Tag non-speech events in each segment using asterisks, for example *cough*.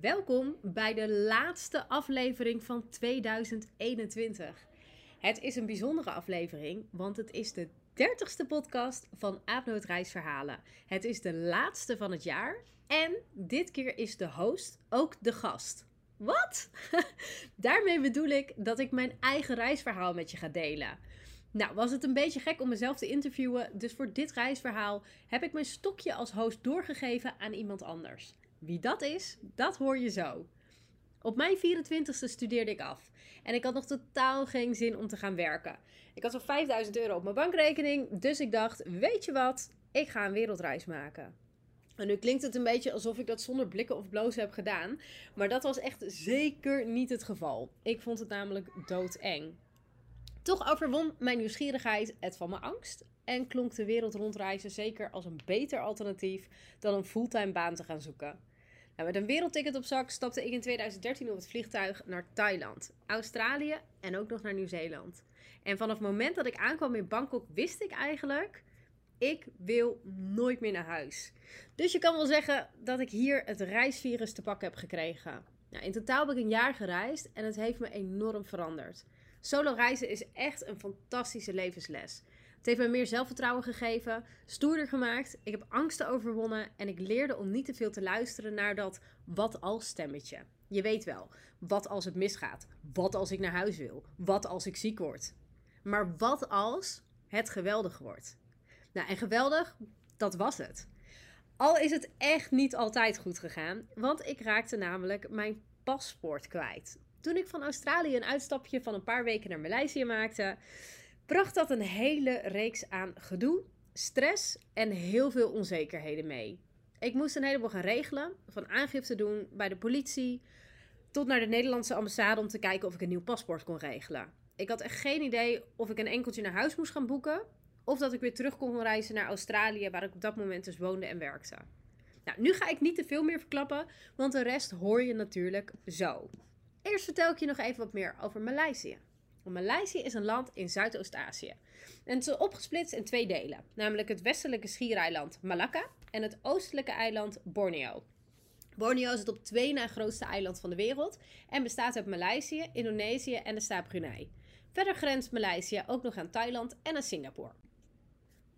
Welkom bij de laatste aflevering van 2021. Het is een bijzondere aflevering, want het is de 30ste podcast van Aapnoot Reisverhalen. Het is de laatste van het jaar en dit keer is de host ook de gast. Wat? *laughs* Daarmee bedoel ik dat ik mijn eigen reisverhaal met je ga delen. Nou, was het een beetje gek om mezelf te interviewen, dus voor dit reisverhaal heb ik mijn stokje als host doorgegeven aan iemand anders. Wie dat is, dat hoor je zo. Op mijn 24ste studeerde ik af en ik had nog totaal geen zin om te gaan werken. Ik had zo'n 5000 euro op mijn bankrekening, dus ik dacht: weet je wat, ik ga een wereldreis maken. En nu klinkt het een beetje alsof ik dat zonder blikken of blozen heb gedaan, maar dat was echt zeker niet het geval. Ik vond het namelijk doodeng. Toch overwon mijn nieuwsgierigheid het van mijn angst en klonk de wereld rondreizen zeker als een beter alternatief dan een fulltime baan te gaan zoeken. Nou, met een wereldticket op zak stapte ik in 2013 op het vliegtuig naar Thailand, Australië en ook nog naar Nieuw-Zeeland. En vanaf het moment dat ik aankwam in Bangkok wist ik eigenlijk, ik wil nooit meer naar huis. Dus je kan wel zeggen dat ik hier het reisvirus te pakken heb gekregen. Nou, in totaal heb ik een jaar gereisd en het heeft me enorm veranderd. Solo reizen is echt een fantastische levensles. Het heeft me meer zelfvertrouwen gegeven, stoerder gemaakt. Ik heb angsten overwonnen en ik leerde om niet te veel te luisteren naar dat wat als stemmetje. Je weet wel, wat als het misgaat? Wat als ik naar huis wil? Wat als ik ziek word? Maar wat als het geweldig wordt? Nou, en geweldig, dat was het. Al is het echt niet altijd goed gegaan, want ik raakte namelijk mijn paspoort kwijt. Toen ik van Australië een uitstapje van een paar weken naar Maleisië maakte, bracht dat een hele reeks aan gedoe, stress en heel veel onzekerheden mee. Ik moest een heleboel gaan regelen, van aangifte doen bij de politie, tot naar de Nederlandse ambassade om te kijken of ik een nieuw paspoort kon regelen. Ik had echt geen idee of ik een enkeltje naar huis moest gaan boeken, of dat ik weer terug kon reizen naar Australië, waar ik op dat moment dus woonde en werkte. Nou, nu ga ik niet te veel meer verklappen, want de rest hoor je natuurlijk zo. Eerst vertel ik je nog even wat meer over Maleisië. Maleisië is een land in Zuidoost-Azië. En het is opgesplitst in twee delen, namelijk het westelijke schiereiland Malacca en het oostelijke eiland Borneo. Borneo is het op twee na grootste eiland van de wereld en bestaat uit Maleisië, Indonesië en de staat Brunei. Verder grenst Maleisië ook nog aan Thailand en aan Singapore.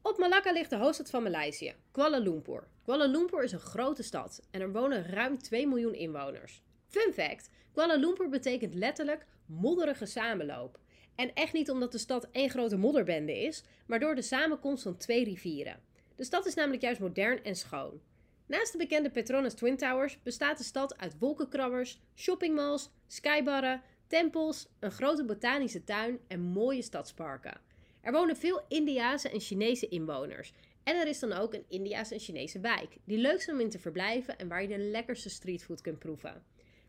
Op Malacca ligt de hoofdstad van Maleisië, Kuala Lumpur. Kuala Lumpur is een grote stad en er wonen ruim 2 miljoen inwoners. Fun fact: Kuala Lumpur betekent letterlijk modderige samenloop. En echt niet omdat de stad één grote modderbende is, maar door de samenkomst van twee rivieren. De stad is namelijk juist modern en schoon. Naast de bekende Petronas Twin Towers bestaat de stad uit wolkenkrabbers, shoppingmalls, skybarren, tempels, een grote botanische tuin en mooie stadsparken. Er wonen veel Indiase en Chinese inwoners. En er is dan ook een Indiase en Chinese wijk, die leuk zijn om in te verblijven en waar je de lekkerste streetfood kunt proeven.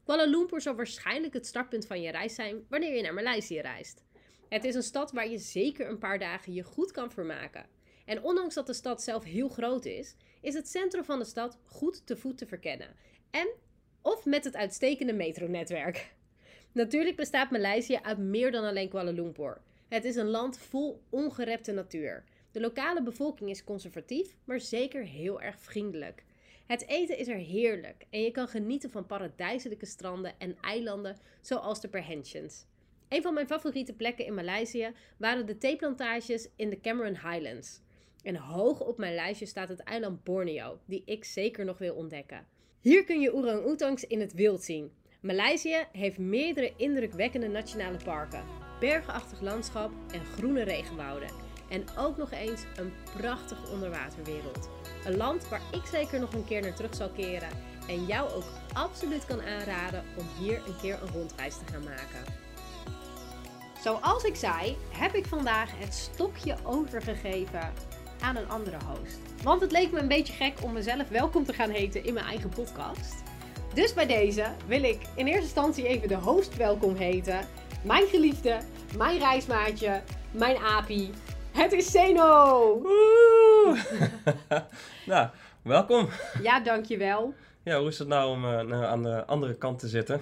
Kuala Lumpur zal waarschijnlijk het startpunt van je reis zijn wanneer je naar Maleisië reist. Het is een stad waar je zeker een paar dagen je goed kan vermaken. En ondanks dat de stad zelf heel groot is, is het centrum van de stad goed te voet te verkennen. En of met het uitstekende metronetwerk. *laughs* Natuurlijk bestaat Maleisië uit meer dan alleen Kuala Lumpur. Het is een land vol ongerepte natuur. De lokale bevolking is conservatief, maar zeker heel erg vriendelijk. Het eten is er heerlijk en je kan genieten van paradijselijke stranden en eilanden zoals de Perhentians. Een van mijn favoriete plekken in Maleisië waren de theeplantages in de Cameron Highlands. En hoog op mijn lijstje staat het eiland Borneo, die ik zeker nog wil ontdekken. Hier kun je orang-oetangs in het wild zien. Maleisië heeft meerdere indrukwekkende nationale parken, bergenachtig landschap en groene regenwouden. En ook nog eens een prachtige onderwaterwereld. Een land waar ik zeker nog een keer naar terug zal keren en jou ook absoluut kan aanraden om hier een keer een rondreis te gaan maken. Zoals ik zei, heb ik vandaag het stokje overgegeven aan een andere host. Want het leek me een beetje gek om mezelf welkom te gaan heten in mijn eigen podcast. Dus bij deze wil ik in eerste instantie even de host welkom heten. Mijn geliefde, mijn reismaatje, mijn apie. Het is Zeno! *laughs* Nou, welkom. Ja, dankjewel. Ja, hoe is het nou om eh, aan de andere kant te zitten?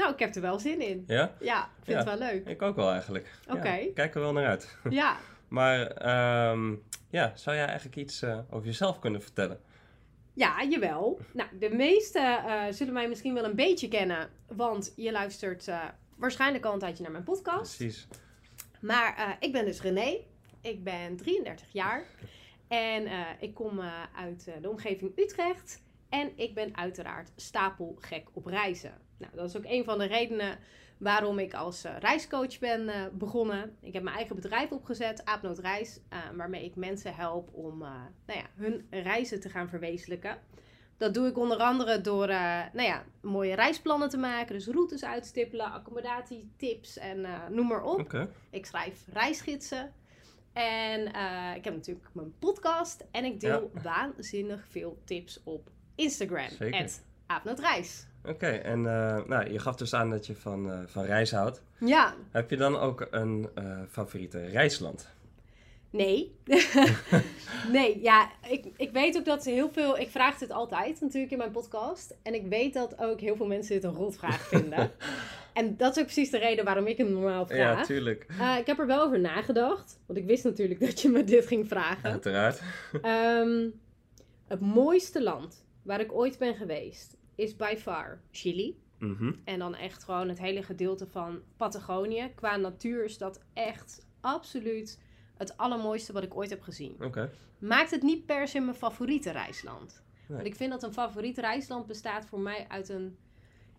Nou, ik heb er wel zin in. Ja? Ja, ik vind Ja. het wel leuk. Ik ook wel eigenlijk. Oké. Ja, kijk er wel naar uit. *laughs* Ja, Maar ehm, ja, zou jij eigenlijk iets eh, over jezelf kunnen vertellen? Ja, jawel. Nou, de meesten eh, zullen mij misschien wel een beetje kennen, want je luistert eh, waarschijnlijk al een tijdje naar mijn podcast. Precies. Maar ik ben dus René. Ik ben 33 jaar en ik kom uit de omgeving Utrecht. En ik ben uiteraard stapelgek op reizen. Nou, dat is ook een van de redenen waarom ik als eh, reiscoach ben eh, begonnen. Ik heb mijn eigen bedrijf opgezet, Aapnoot Reis, eh, waarmee ik mensen help om nou ja, hun reizen te gaan verwezenlijken. Dat doe ik onder andere door nou ja, mooie reisplannen te maken, dus routes uitstippelen, accommodatietips en noem maar op. Ik schrijf reisgidsen. En ik heb natuurlijk mijn podcast. En ik deel waanzinnig veel tips op Instagram. Zeker. Het Aapnootreis. Oké, en eh, nou, je gaf dus aan dat je van, eh, van reis houdt. Ja, Heb je dan ook een eh, favoriete reisland? nee. *laughs* nee, ja, ik, ik weet ook dat heel veel... Ik vraag dit altijd natuurlijk in mijn podcast. En ik weet dat ook heel veel mensen dit een rotvraag vinden. *laughs* en dat is ook precies de reden waarom ik hem normaal vraag. Ja, tuurlijk. Ik heb er wel over nagedacht. Want ik wist natuurlijk dat je me dit ging vragen. Uiteraard. Ehm, het mooiste land waar ik ooit ben geweest is by far Chili. Mhm. En dan echt gewoon het hele gedeelte van Patagonië. Qua natuur is dat echt absoluut het allermooiste wat ik ooit heb gezien. Maakt het niet per se mijn favoriete reisland. Nee. Want ik vind dat een favoriet reisland bestaat voor mij uit een...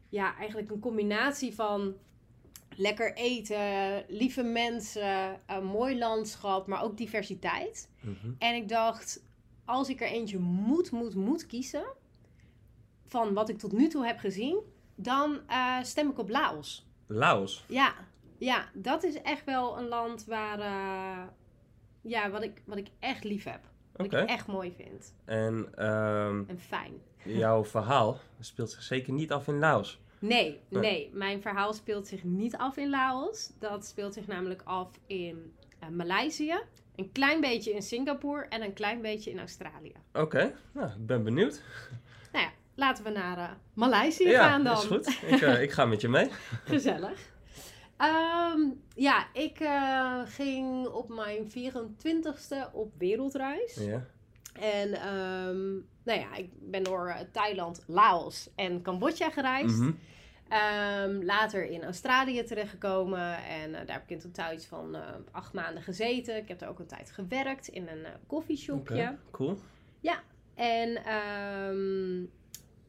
Ja, eigenlijk een combinatie van lekker eten, lieve mensen, een mooi landschap, maar ook diversiteit. Mhm. En ik dacht, als ik er eentje moet, moet, moet kiezen. Van wat ik tot nu toe heb gezien. dan eh, stem ik op Laos. Laos. Ja, ja, dat is echt wel een land waar. eh, ja, wat ik, wat ik echt lief heb. Wat ik echt mooi vind. En ehm, En fijn. jouw verhaal speelt zich zeker niet af in Laos. Nee, Nee. nee, mijn verhaal speelt zich niet af in Laos. Dat speelt zich namelijk af in eh, Maleisië. Een klein beetje in Singapore en een klein beetje in Australië. Oké, nou, ik ben benieuwd. Nou ja, laten we naar eh, Maleisië ja, gaan dan. is goed. *laughs* Ik, eh, ik ga met je mee. Gezellig. Ehm, ja, ik eh, ging op mijn 24ste op wereldreis. Ja. En ehm, nou ja, ik ben door Thailand, Laos en Cambodja gereisd. Mhm. Ehm, later in Australië terechtgekomen. En daar heb ik in totaal iets van acht maanden gezeten. Ik heb daar ook een tijd gewerkt in een koffieshopje. Oké, cool. En ehm,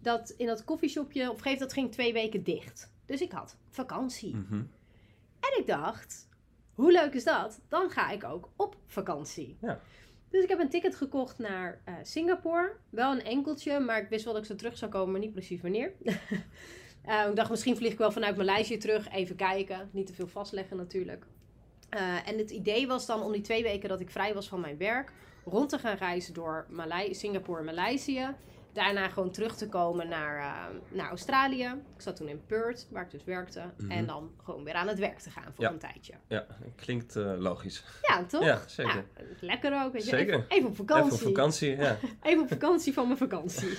dat, in dat koffieshopje, op een gegeven moment, dat ging twee weken dicht. Dus ik had vakantie. Mhm. En ik dacht, hoe leuk is dat? Dan ga ik ook op vakantie. Ja. Dus ik heb een ticket gekocht naar eh, Singapore. Wel een enkeltje, maar ik wist wel dat ik zo terug zou komen, maar niet precies wanneer. *laughs* Eh, ik dacht, misschien vlieg ik wel vanuit Maleisië terug. Even kijken. Niet te veel vastleggen natuurlijk. Eh, en het idee was dan om die twee weken dat ik vrij was van mijn werk... rond te gaan reizen door Malai Singapore en Maleisië. Daarna gewoon terug te komen naar, eh, naar Australië. Ik zat toen in Perth, waar ik dus werkte. Mhm. En dan gewoon weer aan het werk te gaan voor Ja. een tijdje. Ja, klinkt eh, logisch. Ja, toch? Ja, zeker. Ja, lekker ook. Weet je. Zeker. Even, even op vakantie. Even op vakantie, ja. *laughs* Even op vakantie van mijn vakantie.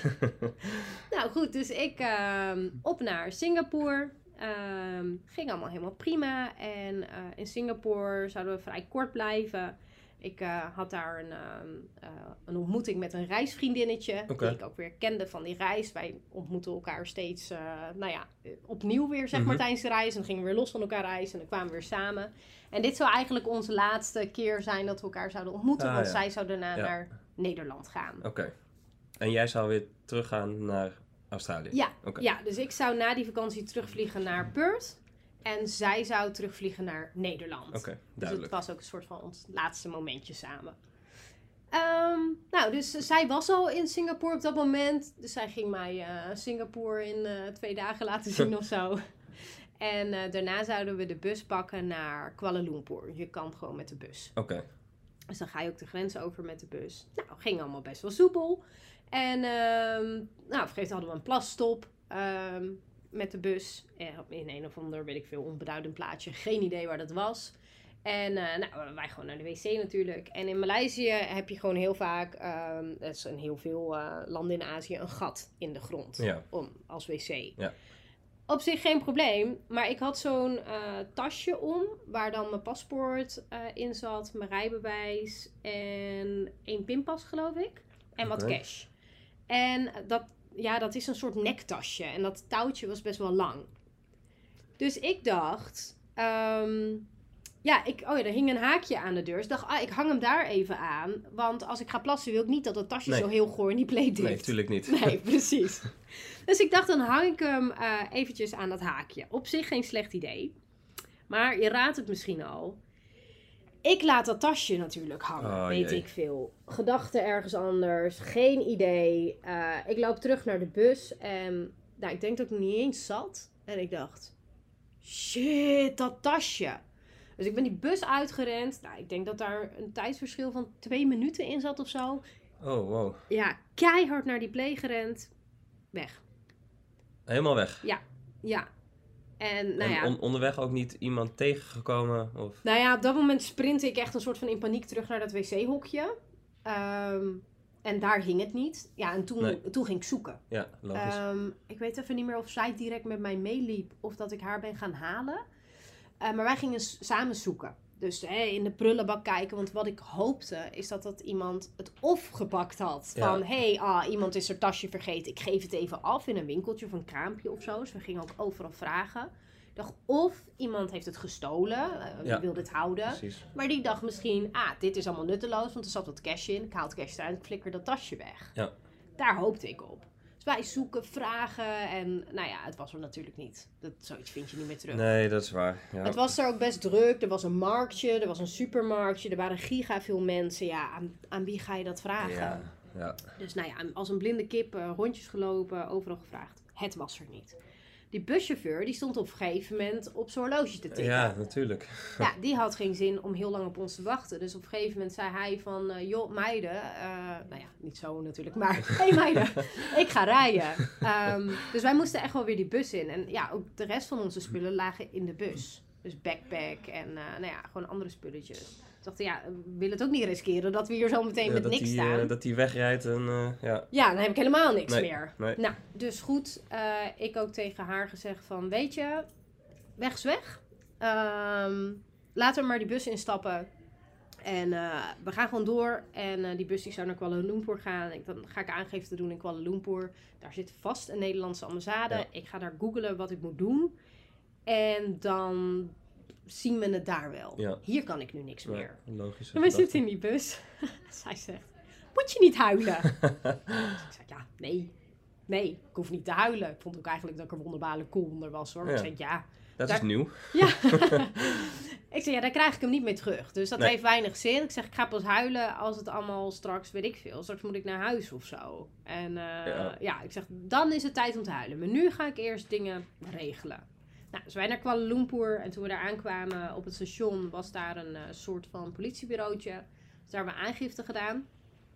*laughs* nou goed, dus ik ehm, op naar Singapore. Ehm, ging allemaal helemaal prima. En eh, in Singapore zouden we vrij kort blijven. Ik eh, had daar een, ehm, eh, een ontmoeting met een reisvriendinnetje. Die ik ook weer kende van die reis. Wij ontmoetten elkaar steeds, eh, nou ja, opnieuw weer zeg maar Mhm. tijdens de reis. En dan gingen we weer los van elkaar reizen. En dan kwamen we weer samen. En dit zou eigenlijk onze laatste keer zijn dat we elkaar zouden ontmoeten. Ah, want ja. zij zou daarna Ja. naar Nederland gaan. Oké. En jij zou weer teruggaan naar Australië? Ja, ja, dus ik zou na die vakantie terugvliegen naar Perth. En zij zou terugvliegen naar Nederland. Oké, Dus het was ook een soort van ons laatste momentje samen. Ehm, nou, dus zij was al in Singapore op dat moment. Dus zij ging mij eh, Singapore in eh, twee dagen laten *laughs* zien of zo. En eh, daarna zouden we de bus pakken naar Kuala Lumpur. Je kan gewoon met de bus. Oké. Dus dan ga je ook de grens over met de bus. Nou, ging allemaal best wel soepel. En ehm nou, moment hadden we een plasstop ehm, met de bus. Eh, In een of ander, weet ik veel, onbeduidend plaatsje. Geen idee waar dat was. En eh, nou, wij gewoon naar de wc natuurlijk. En in Maleisië heb je gewoon heel vaak, ehm dat is in heel veel eh, landen in Azië, een gat in de grond Ja. om, als wc. Ja. Op zich geen probleem, maar ik had zo'n tasje om waar dan mijn paspoort in zat, mijn rijbewijs en één pinpas geloof ik. En wat cash. En dat, ja, dat is een soort nektasje en dat touwtje was best wel lang. Dus ik dacht, ehm, ja, ik, oh ja, er hing een haakje aan de deur. Dus ik dacht, ah, ik hang hem daar even aan. Want als ik ga plassen wil ik niet dat het tasje Nee. zo heel goor in die pleet Nee, ligt. natuurlijk niet. Nee, *laughs* precies. Dus ik dacht, dan hang ik hem eh, eventjes aan dat haakje. Op zich geen slecht idee. Maar je raadt het misschien al. Ik laat dat tasje natuurlijk hangen, Oh, weet jee. ik veel. Gedachten ergens anders, geen idee. Eh, ik loop terug naar de bus en nou, ik denk dat ik niet eens zat. En ik dacht, shit, dat tasje. Dus ik ben die bus uitgerend. Nou, ik denk dat daar een tijdsverschil van twee minuten in zat of zo. Oh, wow. Ja, keihard naar die play gerend. Weg. Helemaal weg. Ja. En nou en ja, on- onderweg ook niet iemand tegengekomen? Of... nou ja, op dat moment sprintte ik echt een soort van in paniek terug naar dat wc-hokje. Ehm, en daar hing het niet. Ja, en toen, Nee. toen ging ik zoeken. Ja, logisch. Ehm, ik weet even niet meer of zij direct met mij meeliep of dat ik haar ben gaan halen. Eh, maar wij gingen samen zoeken. Dus hè, in de prullenbak kijken. Want wat ik hoopte is dat dat iemand het of gepakt had. Ja. Van hé, hey, ah, iemand is er tasje vergeten. Ik geef het even af in een winkeltje of een kraampje of zo. Dus we gingen ook overal vragen. Ik dacht of iemand heeft het gestolen. eh, Ja. wil dit houden. Precies. Maar die dacht misschien, ah, dit is allemaal nutteloos, want er zat wat cash in. Ik haal het cash eruit, ik flikker dat tasje weg. Ja. Daar hoopte ik op. Dus wij zoeken, vragen en nou ja, het was er natuurlijk niet. Dat, zoiets vind je niet meer terug. Nee, dat is waar. Ja. Het was er ook best druk. Er was een marktje, er was een supermarktje, er waren giga veel mensen. Ja, aan, aan wie ga je dat vragen? Ja, ja. Dus nou ja, als een blinde kip eh, rondjes gelopen, overal gevraagd. Het was er niet. Die buschauffeur die stond op een gegeven moment op zijn horloge te tikken. ja, natuurlijk. *laughs* Ja, die had geen zin om heel lang op ons te wachten. Dus op een gegeven moment zei hij van... eh, joh, meiden... eh, nou ja, niet zo natuurlijk, maar... Hé *laughs* hey, meiden, ik ga rijden. Ehm, dus wij moesten echt wel weer die bus in. En ja, ook de rest van onze spullen lagen in de bus. Dus backpack en eh, nou ja, gewoon andere spulletjes. Dachten, ja, we willen het ook niet riskeren dat we hier zo meteen Ja, met niks die, staan. eh, dat die wegrijdt en eh, ja. Ja, dan heb ik helemaal niks Nee, meer. nee. Nou, dus goed. eh, ik ook tegen haar gezegd van, weet je, weg is weg. Ehm, laten we maar die bus instappen. En we gaan gewoon door. En die bus die zou naar Kuala Lumpur gaan. Ik, dan ga ik aangifte te doen in Kuala Lumpur. Daar zit vast een Nederlandse ambassade. Ja. Ik ga daar googlen wat ik moet doen. En dan zien we het daar wel. Ja. Hier kan ik nu niks meer. Logisch. En wij zitten in die bus. *laughs* Zij zegt, moet je niet huilen? Dus *laughs* ik zei, ja, nee. Nee, ik hoef niet te huilen. Ik vond ook eigenlijk dat ik er wonderbaarlijk cool onder was hoor. Ja. ik zei, ja. Dat Daar- is nieuw. *laughs* ja. ik zei, ja, daar krijg ik hem niet meer terug. Dus dat Nee. heeft weinig zin. Ik zeg, ik ga pas huilen als het allemaal straks, weet ik veel. Straks moet ik naar huis of zo. En eh, ja. Ja. ik zeg, dan is het tijd om te huilen. Maar nu ga ik eerst dingen regelen. Nou, dus wij naar Kuala Lumpur. En toen we daar aankwamen op het station, was daar een eh, soort van politiebureautje. Dus daar hebben we aangifte gedaan.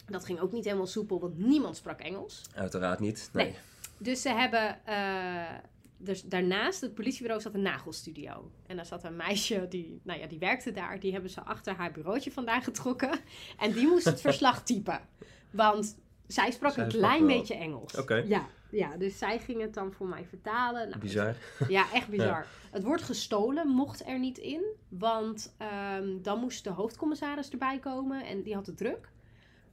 Dat ging ook niet helemaal soepel, want niemand sprak Engels. Uiteraard niet. Nee. Nee. Dus ze hebben. eh, dus daarnaast het politiebureau zat een nagelstudio. En daar zat een meisje die, nou ja, die werkte daar. Die hebben ze achter haar bureautje vandaan getrokken. En die moest het *laughs* verslag typen. Want zij sprak Zij een klein beetje Engels. Oké. Ja, ja, dus zij ging het dan voor mij vertalen. Nou, Bizar. ja, echt *laughs* bizar. Het woord gestolen mocht er niet in. Want ehm, dan moest de hoofdcommissaris erbij komen. En die had het druk.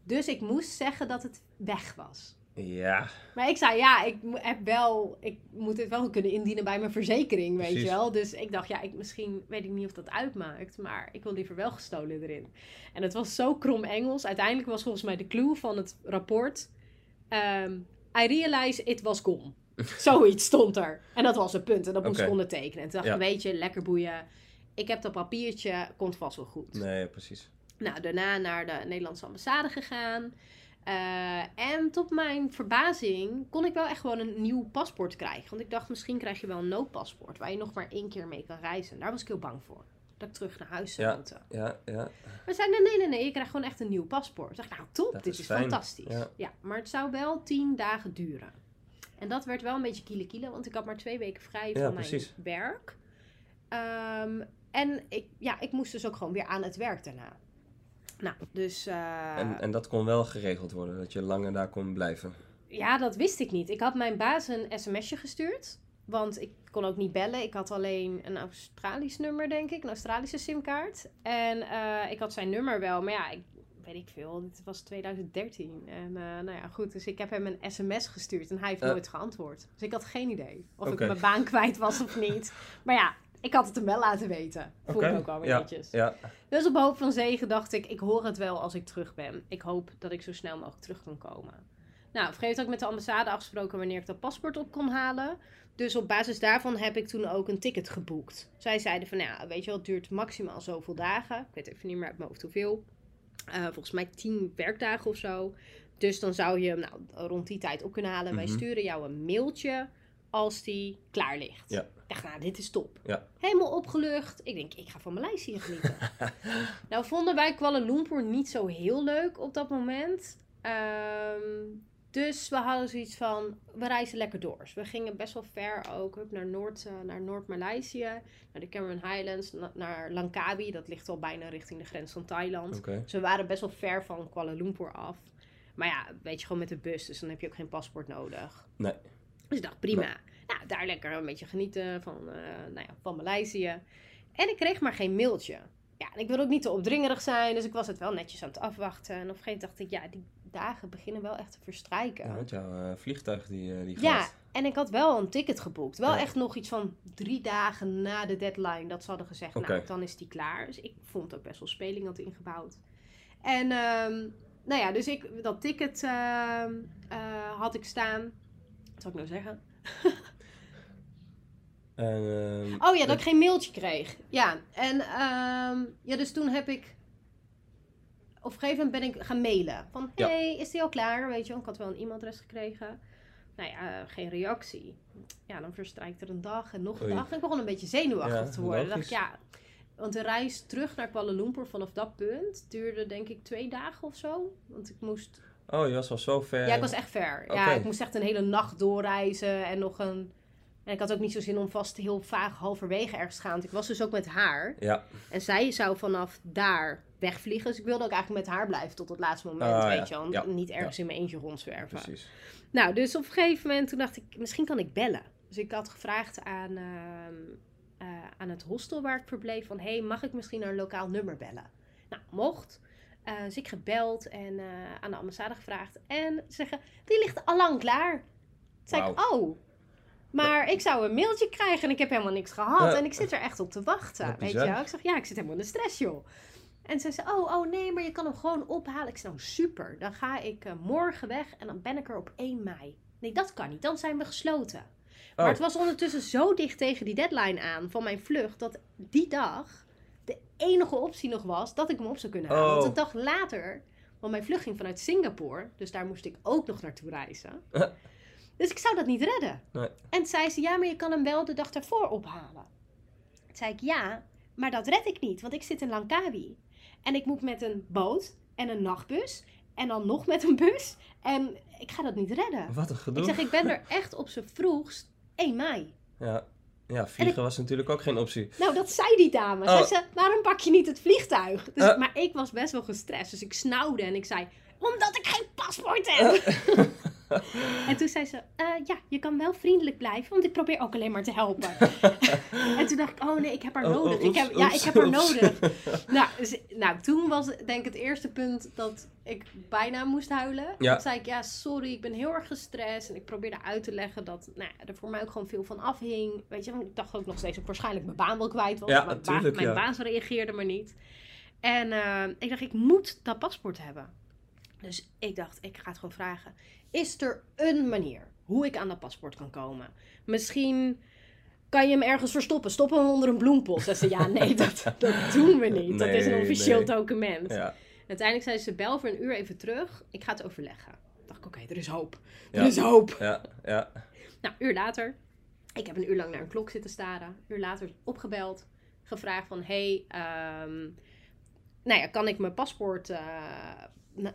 Dus ik moest zeggen dat het weg was. Ja, Maar ik zei, ja, ik heb wel, ik moet het wel kunnen indienen bij mijn verzekering, weet je wel. Dus ik dacht, ja, ik, misschien weet ik niet of dat uitmaakt, maar ik wil liever wel gestolen erin. En het was zo krom Engels. Uiteindelijk was volgens mij de clue van het rapport, ehm, I realize it was gone. *laughs* Zoiets stond er. En dat was het punt. En dat moest ik Oké. ondertekenen. En toen dacht Ja. ik, weet je, lekker boeien. Ik heb dat papiertje, komt vast wel goed. nee, precies. Nou, daarna naar de Nederlandse ambassade gegaan. Eh, en tot mijn verbazing kon ik wel echt gewoon een nieuw paspoort krijgen. Want ik dacht, misschien krijg je wel een noodpaspoort waar je nog maar één keer mee kan reizen. Daar was ik heel bang voor. dat ik terug naar huis zou Ja. moeten. Ja, ja. Maar zei, nee, nee, nee, nee, je krijgt gewoon echt een nieuw paspoort. Ik dacht, nou top, Dat dit is fantastisch. Ja. Ja. maar het zou wel tien dagen duren. En dat werd wel een beetje kiele kiele, want ik had maar twee weken vrij Ja, van precies. mijn werk. Ehm, en ik, ja, ik moest dus ook gewoon weer aan het werk daarna. Nou, dus eh, En, en dat kon wel geregeld worden, dat je langer daar kon blijven. ja, dat wist ik niet. Ik had mijn baas een sms'je gestuurd. Want ik kon ook niet bellen. Ik had alleen een Australisch nummer, denk ik. Een Australische simkaart. En eh, ik had zijn nummer wel. Maar ja, ik weet ik veel. Dit was 2013. En eh, nou ja, goed. Dus ik heb hem een sms gestuurd. En hij heeft nooit geantwoord. Dus ik had geen idee of ik mijn baan kwijt was of niet. *laughs* Maar ja, ik had het hem wel laten weten. Voel ik ook weer ja, netjes. Ja, Dus op hoop van zegen dacht ik, ik hoor het wel als ik terug ben. Ik hoop dat ik zo snel mogelijk terug kan komen. Nou, had ik met de ambassade afgesproken wanneer ik dat paspoort op kon halen. Dus op basis daarvan heb ik toen ook een ticket geboekt. Zij zeiden van, nou ja, weet je wel, het duurt maximaal zoveel dagen. Ik weet even niet meer uit mijn hoofd hoeveel. Eh, volgens mij tien werkdagen of zo. Dus dan zou je hem nou, rond die tijd op kunnen halen. Wij Mhm. sturen jou een mailtje als die klaar ligt. Ja. Ik dacht, nou, dit is top. Ja. Helemaal opgelucht. Ik denk, ik ga van Maleisië genieten. *laughs* nou, vonden wij Kuala Lumpur niet zo heel leuk op dat moment. Ehm, dus we hadden zoiets van, we reizen lekker door. Dus we gingen best wel ver ook, hup, naar Noord, eh, naar Noord-Maleisië. Naar de Cameron Highlands, na- naar Langkawi. Dat ligt al bijna richting de grens van Thailand. oké. Dus we waren best wel ver van Kuala Lumpur af. Maar ja, weet je, gewoon met de bus. Dus dan heb je ook geen paspoort nodig. Nee. Dus ik dacht, prima. Nou, daar lekker een beetje genieten van, eh, nou ja, van Maleisië. En ik kreeg maar geen mailtje. Ja, en ik wil ook niet te opdringerig zijn. Dus ik was het wel netjes aan het afwachten. En op een gegeven moment dacht ik, ja, die dagen beginnen wel echt te verstrijken. Ja, want jouw eh, vliegtuig die, eh, die Ja, gaat. en ik had wel een ticket geboekt. Wel Ja. echt nog iets van drie dagen na de deadline dat ze hadden gezegd, nou, dan is die klaar. Dus ik vond ook best wel speling had ingebouwd. En, ehm, nou ja, dus ik, dat ticket ehm, eh, had ik staan. Wat zou ik nou zeggen? *laughs* En, ehm, Oh ja, dat ik geen mailtje kreeg. Ja, en ehm, ja, dus toen heb ik... Op een gegeven moment ben ik gaan mailen. Van, Ja. hey, is die al klaar? Weet je ik had wel een e-mailadres gekregen. Nou ja, eh, geen reactie. Ja, dan verstrijkt er een dag en nog een Oei. dag. En ik begon een beetje zenuwachtig Ja, te worden. Dacht ik, ja... Want de reis terug naar Kuala Lumpur vanaf dat punt duurde denk ik twee dagen of zo. Want ik moest... Oh, je was al zo ver. Ja, ik was echt ver. Ja, ik moest echt een hele nacht doorreizen en nog een... En ik had ook niet zo zin om vast heel vaag halverwege ergens te gaan. Want ik was dus ook met haar. Ja, En zij zou vanaf daar wegvliegen. Dus ik wilde ook eigenlijk met haar blijven tot het laatste moment. Ah, weet ja. je wel. Niet ergens in mijn eentje rondzwerven. precies. Nou, dus op een gegeven moment toen dacht ik, misschien kan ik bellen. Dus ik had gevraagd aan, ehm, eh, aan het hostel waar ik verbleef van... hey, mag ik misschien naar een lokaal nummer bellen? Nou, mocht. Eh, dus ik gebeld en eh, aan de ambassade gevraagd. En ze zeggen, die ligt allang klaar. Toen zei ik, oh... Maar ik zou een mailtje krijgen en ik heb helemaal niks gehad. Ja. En ik zit er echt op te wachten. Weet je wel? Ik zeg, ja, ik zit helemaal in de stress, joh. En ze zei, oh, oh nee, maar je kan hem gewoon ophalen. Ik zei, nou super, dan ga ik eh, morgen weg en dan ben ik er op 1 mei. Nee, dat kan niet, dan zijn we gesloten. Maar Oh. het was ondertussen zo dicht tegen die deadline aan van mijn vlucht... dat die dag de enige optie nog was dat ik hem op zou kunnen halen. Oh. Want een dag later, want mijn vlucht ging vanuit Singapore... dus daar moest ik ook nog naartoe reizen. *laughs* Dus ik zou dat niet redden. Nee. En zei ze, ja, maar je kan hem wel de dag daarvoor ophalen. Toen zei ik, ja, maar dat red ik niet, want ik zit in Langkawi. En ik moet met een boot en een nachtbus en dan nog met een bus. En ik ga dat niet redden. Wat een gedoe. Ik zeg, ik ben er echt op z'n vroegst 1 mei. Ja. ja, vliegen was natuurlijk ook geen optie. Nou, dat zei die dame. Oh. Zei ze, waarom pak je niet het vliegtuig? Dus, Eh. Maar ik was best wel gestrest, dus ik snauwde en ik zei, omdat ik geen paspoort heb. *laughs* *laughs* En toen zei ze, eh, ja, je kan wel vriendelijk blijven, want ik probeer ook alleen maar te helpen. *laughs* en toen dacht ik, oh nee, ik heb haar Oh, nodig. oh, ik heb, oeps, ja, ik heb haar oeps. nodig. *laughs* nou, dus- nou, toen was denk ik het eerste punt dat ik bijna moest huilen. Ja. Toen zei ik, ja, sorry, ik ben heel erg gestrest. En ik probeerde uit te leggen dat nou, er voor mij ook gewoon veel van afhing. Weet je, want ik dacht ook nog steeds dat waarschijnlijk mijn baan wel kwijt was. Ja, mijn ba- mijn ja. baas reageerde maar niet. En eh, ik dacht, ik moet dat paspoort hebben. Dus ik dacht, ik ga het gewoon vragen. Is er een manier hoe ik aan dat paspoort kan komen? Misschien kan je hem ergens verstoppen. Stop hem onder een bloempot. Ze zei, ja, nee, *laughs* dat, dat doen we niet. dat is een officieel nee. document. Ja, Uiteindelijk zei ze, bel voor een uur even terug. Ik ga het overleggen. dacht ik, oké, er is hoop. Er Ja. is hoop. ja, ja. Nou, uur later. Ik heb een uur lang naar een klok zitten staren. Een uur later opgebeld. gevraagd van... Hey, ehm, nou ja, kan ik mijn paspoort eh,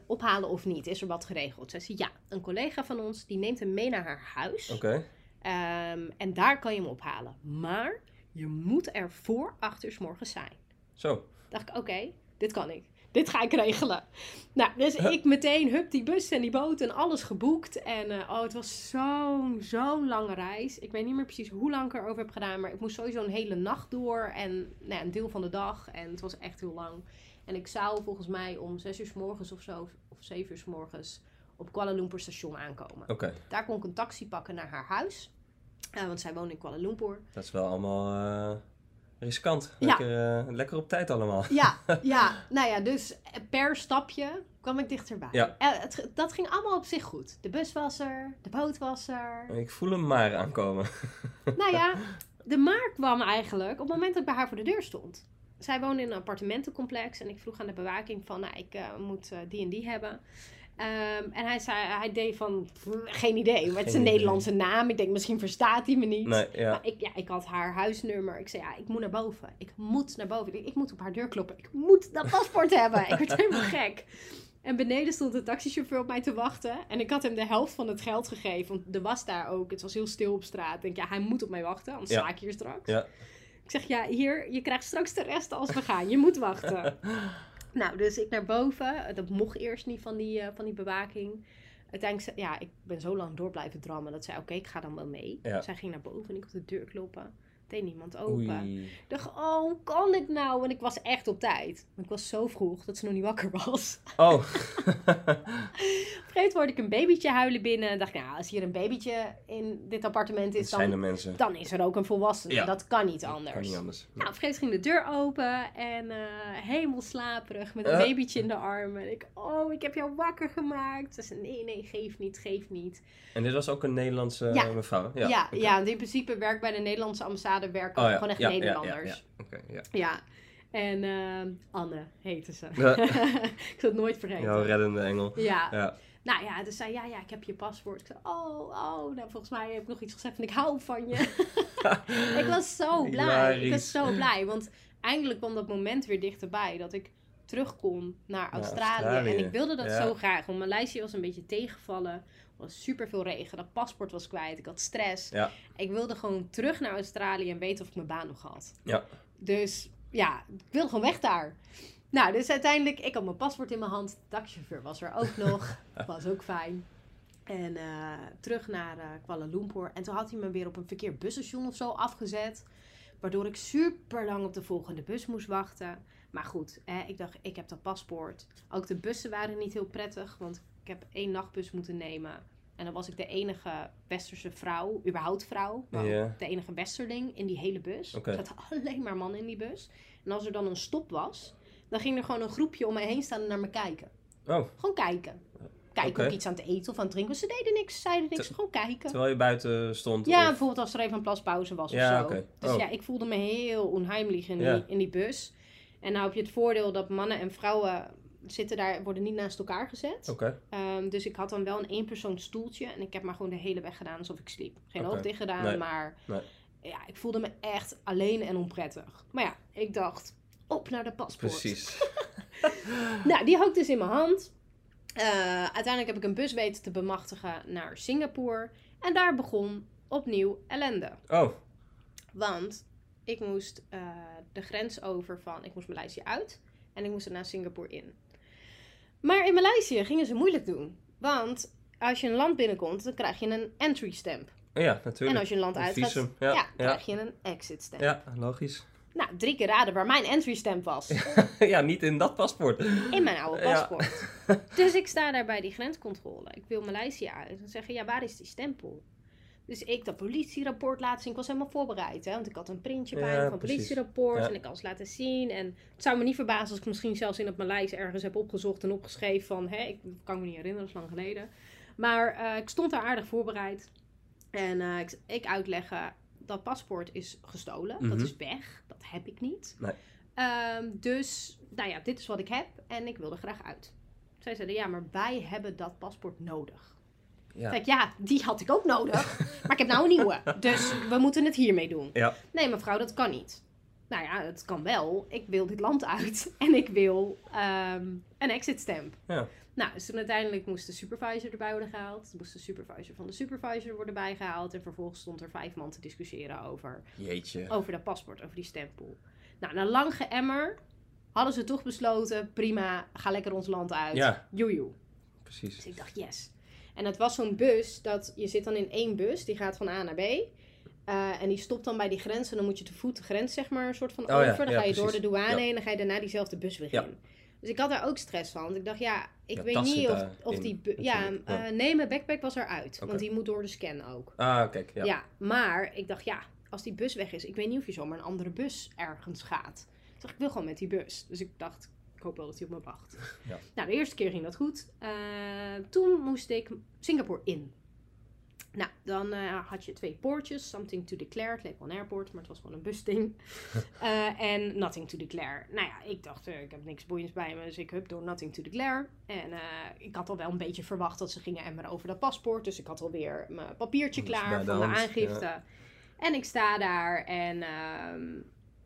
ophalen of niet? Is er wat geregeld? Zei, ja, een collega van ons die neemt hem mee naar haar huis. Oké. Ehm, en daar kan je hem ophalen. Maar je moet er voor acht uur 's morgens zijn. Zo. Dacht ik, oké, dit kan ik. Dit ga ik regelen. Nou, dus ik meteen, hup, die bus en die boot en alles geboekt. En eh, oh, het was zo'n, zo'n lange reis. Ik weet niet meer precies hoe lang ik erover heb gedaan. Maar ik moest sowieso een hele nacht door. En nou een deel van de dag. En het was echt heel lang. En ik zou volgens mij om zes uur 's morgens of zo, of zeven uur 's morgens, op Kuala Lumpur station aankomen. Oké. Daar kon ik een taxi pakken naar haar huis. Eh, want zij woont in Kuala Lumpur. Dat is wel allemaal eh, riskant. Ja. Lekker, eh, lekker op tijd allemaal. Ja, *laughs* ja, nou ja, dus per stapje kwam ik dichterbij. Ja. Het, dat ging allemaal op zich goed. De bus was er, de boot was er. Ik voel hem maar aankomen. nou ja, *laughs* de maar kwam eigenlijk op het moment dat ik bij haar voor de deur stond. Zij woonde in een appartementencomplex en ik vroeg aan de bewaking van, nou, ik eh, moet eh, die en die hebben. Ehm, en hij zei, hij deed van, "Pff, geen idee, maar het is een idee. Nederlandse naam. Ik denk, misschien verstaat hij me niet. Nee, ja. Maar ik, ja, ik had haar huisnummer. Ik zei, ja, ik moet naar boven. Ik moet naar boven. Ik, ik moet op haar deur kloppen. Ik moet dat paspoort *laughs* hebben. Ik werd helemaal gek. En beneden stond de taxichauffeur op mij te wachten. En ik had hem de helft van het geld gegeven. Want er was daar ook. Het was heel stil op straat. Ik denk, ja, hij moet op mij wachten. Anders Ja. sta ik hier straks. Ja. Ik zeg, ja, hier, je krijgt straks de rest als we gaan. Je moet wachten. *laughs* nou, dus ik naar boven. Dat mocht eerst niet van die, eh, van die bewaking. Uiteindelijk, ja, ik ben zo lang door blijven drammen. Dat zei, oké, ik ga dan wel mee. Ja. Zij ging naar boven en ik op de deur kloppen. Deed niemand open. Oei. Ik dacht, oh, hoe kan ik nou? En ik was echt op tijd. Ik was zo vroeg dat ze nog niet wakker was. Oh. *laughs* Op een gegeven moment hoorde ik een babytje huilen binnen. En dacht ik, nou, als hier een babytje in dit appartement is, dan, dan is er ook een volwassene. Ja. Dat kan niet anders. Kan niet anders. Nou, op een ging de deur open en eh helemaal slaperig met een Eh. babytje in de armen. En ik, oh, ik heb jou wakker gemaakt. Ze zei, nee, nee, geef niet, geef niet. En dit was ook een Nederlandse Ja. mevrouw? Ja, Ja, ja, want in principe werkt bij de Nederlandse ambassade werken Oh, ja. gewoon echt Ja, Nederlanders. ja. Ja. Ja. En ehm, Anne heette ze. *laughs* Ik zal het nooit vergeten. Jouw reddende engel. Ja. Nou ja, dus zei ja, ja, ik heb je paspoort. Ik zei, oh, oh. Nou, volgens mij heb ik nog iets gezegd van ik hou van je. *laughs* ik was zo blij. Ik was zo blij. Want eindelijk kwam dat moment weer dichterbij dat ik terug kon naar Australië. Australië. En ik wilde dat zo graag. Want Maleisië was een beetje tegengevallen. Er was super veel regen. Dat paspoort was kwijt. Ik had stress. Ja. Ik wilde gewoon terug naar Australië en weten of ik mijn baan nog had. Ja. Dus ja, ik wilde gewoon weg daar. Nou, dus uiteindelijk, ik had mijn paspoort in mijn hand. De taxichauffeur was er ook nog. *laughs* was ook fijn. En eh, terug naar eh, Kuala Lumpur. En toen had hij me weer op een verkeerd busstation of zo afgezet. Waardoor ik super lang op de volgende bus moest wachten. Maar goed, hè, ik dacht, ik heb dat paspoort. Ook de bussen waren niet heel prettig. Want ik heb één nachtbus moeten nemen. En dan was ik de enige westerse vrouw, überhaupt vrouw. Maar Ja. ook de enige westerling in die hele bus. Er zaten alleen maar mannen in die bus. En als er dan een stop was, dan ging er gewoon een groepje om mij heen staan en naar me kijken. Oh, Gewoon kijken. Kijken Oké. of iets aan het eten of aan het drinken. Ze deden niks, ze zeiden niks. Gewoon kijken. terwijl je buiten stond? Ja, of- bijvoorbeeld als er even een plaspauze was Ja, of zo. Dus Oh. ja, ik voelde me heel onheimlich in die, in die bus. En nou heb je het voordeel dat mannen en vrouwen zitten daar, worden niet naast elkaar gezet. Oké. Ehm, dus ik had dan wel een eenpersoons stoeltje. En ik heb maar gewoon de hele weg gedaan alsof ik sliep. Geen Oké. oog dicht gedaan, Nee. maar Nee. ja, ik voelde me echt alleen en onprettig. Maar ja, ik dacht, op naar de paspoort. Precies. *laughs* Nou, die had ik dus in mijn hand. Eh, uiteindelijk heb ik een bus weten te bemachtigen naar Singapore. En daar begon opnieuw ellende. Oh, Want ik moest eh, de grens over van... Ik moest Maleisië uit en ik moest er naar Singapore in. Maar in Maleisië gingen ze moeilijk doen. Want als je een land binnenkomt, dan krijg je een entry stamp. ja, natuurlijk. En als je een land uitgaat, visum, ja, ja, ja. krijg je een exit stamp. Ja, logisch. Nou, drie keer raden waar mijn entry stamp was. *laughs* ja, niet in dat paspoort. In mijn oude Ja. paspoort. *laughs* Dus ik sta daar bij die grenscontrole. Ik wil Maleisië uit. En zeggen, ja, waar is die stempel? Dus ik dat politierapport laten zien. Ik was helemaal voorbereid, hè. Want ik had een printje bij Ja, me van precies. politierapport. Ja. En ik kan ze laten zien. En het zou me niet verbazen als ik misschien zelfs in het Maleis ergens heb opgezocht en opgeschreven van... Hè, ik kan me niet herinneren, dat is lang geleden. Maar eh, ik stond daar aardig voorbereid. En eh, ik, ik uitleggen, dat paspoort is gestolen. Dat Mhm. is weg. Dat heb ik niet. Nee. Ehm, dus, nou ja, dit is wat ik heb en ik wil er graag uit. Zij zeiden, ja, maar wij hebben dat paspoort nodig. Ja. Kijk, ja, die had ik ook nodig. *laughs* maar ik heb nou een nieuwe. Dus we moeten het hiermee doen. Ja. Nee, mevrouw, dat kan niet. nou ja, het kan wel. Ik wil dit land uit *laughs* en ik wil ehm, een exit stamp. Ja. Nou, dus toen uiteindelijk moest de supervisor erbij worden gehaald. Moest de supervisor van de supervisor worden bijgehaald. En vervolgens stond er vijf man te discussiëren over, Jeetje. over dat paspoort, over die stempel. Nou, na lang geëmmer hadden ze toch besloten, prima, ga lekker ons land uit. Ja. Joejoe. Precies. Dus ik dacht, yes. En het was zo'n bus, dat je zit dan in één bus, die gaat van A naar B. Eh, en die stopt dan bij die grens en dan moet je te voet de grens zeg maar een soort van Oh ja, over. Dan ja, ga je door de douane Ja. heen en dan ga je daarna diezelfde bus weer in. Dus ik had daar ook stress van. Want ik dacht, ja, ik weet niet of, of in, die... ja, eh, nee, mijn backpack was eruit. Want die moet door de scan ook. Ah, kijk. Ja. Ja. maar ik dacht, ja, als die bus weg is, ik weet niet of je zomaar een andere bus ergens gaat. Dacht, ik wil gewoon met die bus. Dus ik dacht, ik hoop wel dat hij op me wacht. Ja. Nou, de eerste keer ging dat goed. Eh, toen moest ik Singapore in. Nou, dan eh, had je twee poortjes. Something to declare. Het leek wel een airport, maar het was gewoon een busding. *laughs* Eh, en nothing to declare. Nou ja, ik dacht, ik heb niks boeiends bij me. Dus ik hup door nothing to declare. En ik had al wel een beetje verwacht dat ze gingen emmeren over dat paspoort. Dus ik had alweer mijn papiertje klaar de van de aangifte. En ik sta daar en ehm,